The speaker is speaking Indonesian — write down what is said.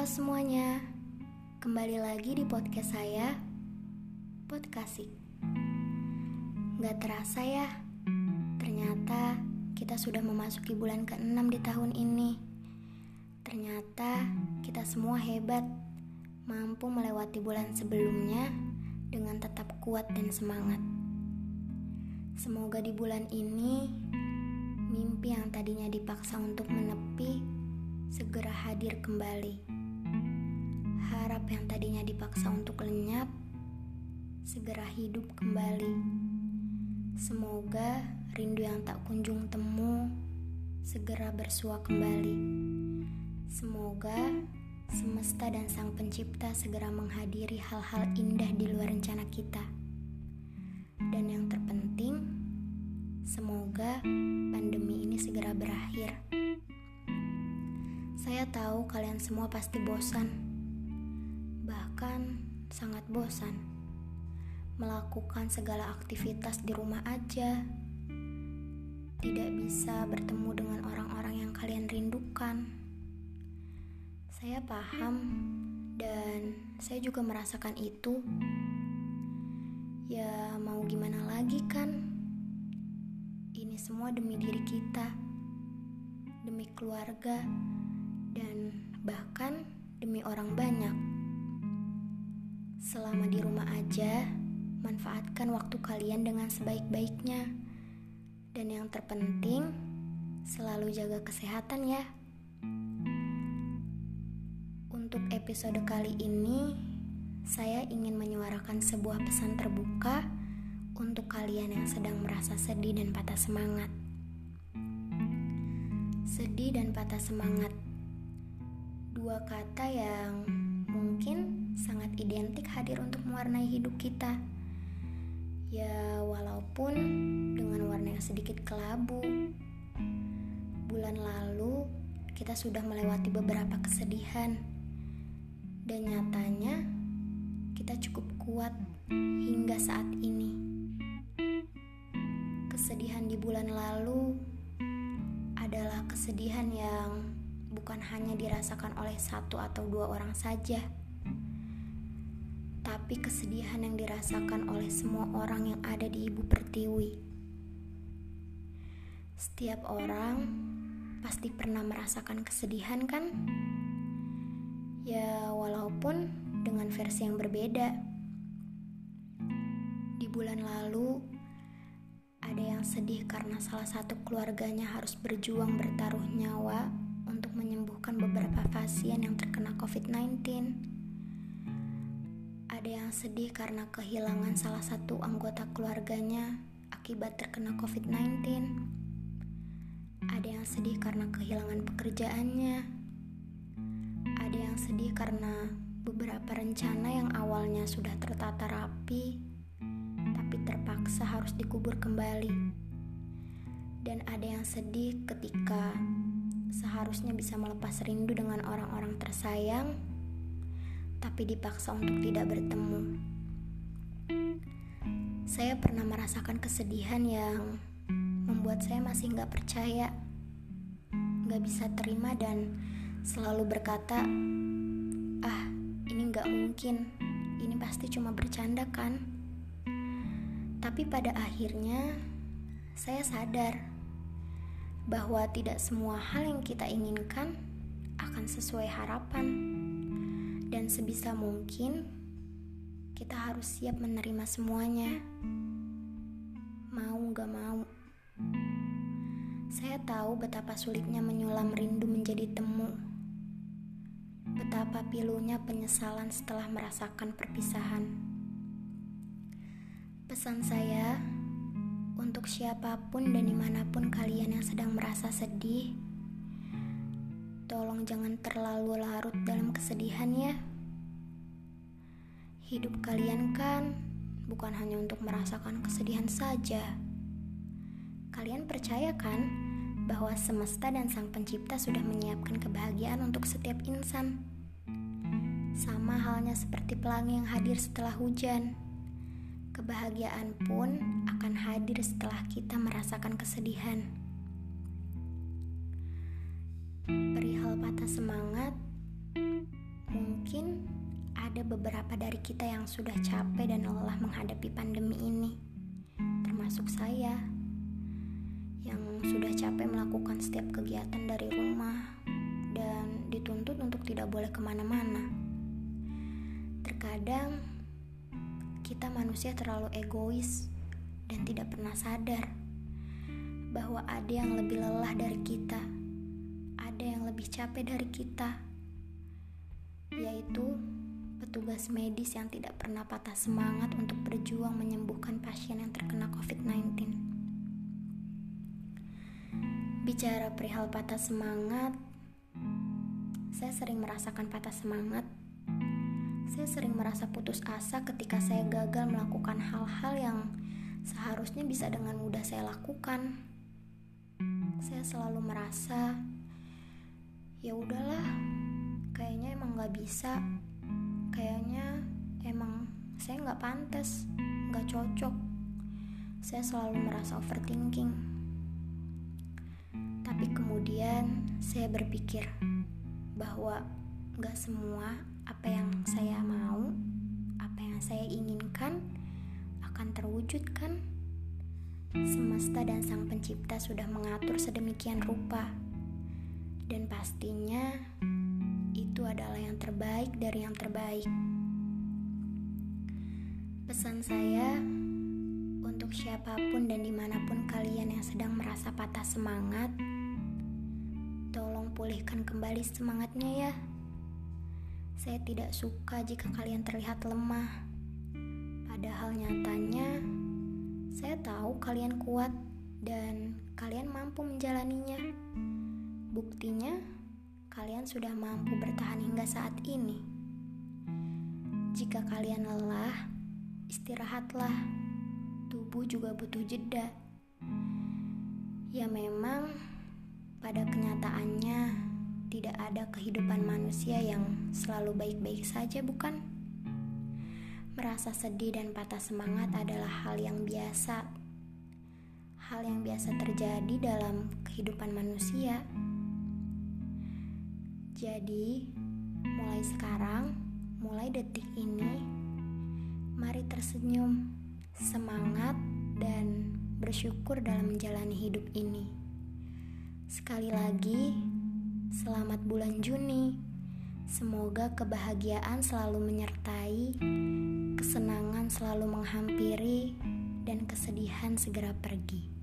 Halo semuanya, kembali lagi di podcast saya, Podcastik. Gak terasa ya, ternyata kita sudah memasuki bulan ke-6 di tahun ini. Ternyata kita semua hebat, mampu melewati bulan sebelumnya dengan tetap kuat dan semangat. Semoga di bulan ini, mimpi yang tadinya dipaksa untuk menepi segera hadir kembali. Harap yang tadinya dipaksa untuk lenyap, segera hidup kembali. Semoga rindu yang tak kunjung temu segera bersua kembali. Semoga semesta dan sang pencipta segera menghadiri hal-hal indah di luar rencana kita. Dan yang terpenting, semoga pandemi ini segera berakhir. Saya tahu kalian semua pasti bosan, bahkan sangat bosan melakukan segala aktivitas di rumah aja. Tidak bisa bertemu dengan orang-orang yang kalian rindukan. Saya paham, dan saya juga merasakan itu. Ya, mau gimana lagi, kan? Ini semua demi diri kita, demi keluarga dan bahkan demi orang banyak. Selama di rumah aja, manfaatkan waktu kalian dengan sebaik-baiknya. Dan yang terpenting, selalu jaga kesehatan ya. Untuk episode kali ini, saya ingin menyuarakan sebuah pesan terbuka untuk kalian yang sedang merasa sedih dan patah semangat. Sedih dan patah semangat dua kata yang mungkin sangat identik hadir untuk mewarnai hidup kita. Ya, walaupun dengan warna yang sedikit kelabu. Bulan lalu kita sudah melewati beberapa kesedihan. Dan nyatanya kita cukup kuat hingga saat ini. Kesedihan di bulan lalu adalah kesedihan yang bukan hanya dirasakan oleh satu atau dua orang saja, tapi kesedihan yang dirasakan oleh semua orang yang ada di Ibu Pertiwi. Setiap orang pasti pernah merasakan kesedihan, kan? Ya, walaupun dengan versi yang berbeda. Di bulan lalu, ada yang sedih karena salah satu keluarganya harus berjuang bertaruh nyawa untuk menyembuhkan beberapa pasien yang terkena COVID-19. Ada yang sedih karena kehilangan salah satu anggota keluarganya akibat terkena COVID-19. Ada yang sedih karena kehilangan pekerjaannya. Ada yang sedih karena beberapa rencana yang awalnya sudah tertata rapi, tapi terpaksa harus dikubur kembali. Dan ada yang sedih ketika seharusnya bisa melepas rindu dengan orang-orang tersayang, tapi dipaksa untuk tidak bertemu. Saya pernah merasakan kesedihan yang membuat saya masih nggak percaya, nggak bisa terima dan selalu berkata, ah ini nggak mungkin, ini pasti cuma bercanda kan. Tapi pada akhirnya saya sadar bahwa tidak semua hal yang kita inginkan akan sesuai harapan, dan sebisa mungkin kita harus siap menerima semuanya. Mau gak mau, saya tahu betapa sulitnya menyulam rindu menjadi temu. Betapa pilunya penyesalan setelah merasakan perpisahan. Pesan saya untuk siapa pun dan di mana pun kalian yang sedang merasa sedih, tolong jangan terlalu larut dalam kesedihan ya. Hidup kalian kan bukan hanya untuk merasakan kesedihan saja. Kalian percaya kan bahwa semesta dan sang pencipta sudah menyiapkan kebahagiaan untuk setiap insan? Sama halnya seperti pelangi yang hadir setelah hujan Kebahagiaan pun akan hadir setelah kita merasakan kesedihan. Patah semangat, Mungkin ada beberapa dari kita yang sudah capek dan lelah menghadapi pandemi ini, termasuk saya yang sudah capek melakukan setiap kegiatan dari rumah dan dituntut untuk tidak boleh ke mana-mana. Terkadang kita manusia terlalu egois dan tidak pernah sadar bahwa ada yang lebih lelah dari kita, lebih capek dari kita, yaitu petugas medis yang tidak pernah patah semangat untuk berjuang menyembuhkan pasien yang terkena COVID-19. Bicara perihal patah semangat, saya sering merasakan patah semangat. Saya sering merasa putus asa ketika saya gagal melakukan hal-hal yang seharusnya bisa dengan mudah saya lakukan. Saya selalu merasa, ya udahlah, kayaknya emang gak bisa. Kayaknya emang saya nggak pantas nggak cocok. Saya selalu merasa overthinking. Tapi kemudian saya berpikir bahwa nggak semua apa yang saya mau apa yang saya inginkan akan terwujud kan? Semesta dan sang pencipta sudah mengatur sedemikian rupa dan pastinya itu adalah yang terbaik dari yang terbaik. Pesan saya untuk siapa pun dan di mana pun kalian yang sedang merasa patah semangat, tolong pulihkan kembali semangatnya ya. Saya tidak suka jika kalian terlihat lemah, padahal nyatanya saya tahu kalian kuat dan kalian mampu menjalaninya. Buktinya, kalian sudah mampu bertahan hingga saat ini. Jika kalian lelah, istirahatlah. Tubuh juga butuh jeda. Ya memang pada kenyataannya tidak ada kehidupan manusia yang selalu baik-baik saja, bukan? Merasa sedih dan patah semangat adalah hal yang biasa. Hal yang biasa terjadi dalam kehidupan manusia. Jadi, mulai sekarang, mulai detik ini, mari tersenyum, semangat, dan bersyukur dalam menjalani hidup ini. Sekali lagi, selamat bulan Juni. Semoga kebahagiaan selalu menyertai, kesenangan selalu menghampiri, dan kesedihan segera pergi.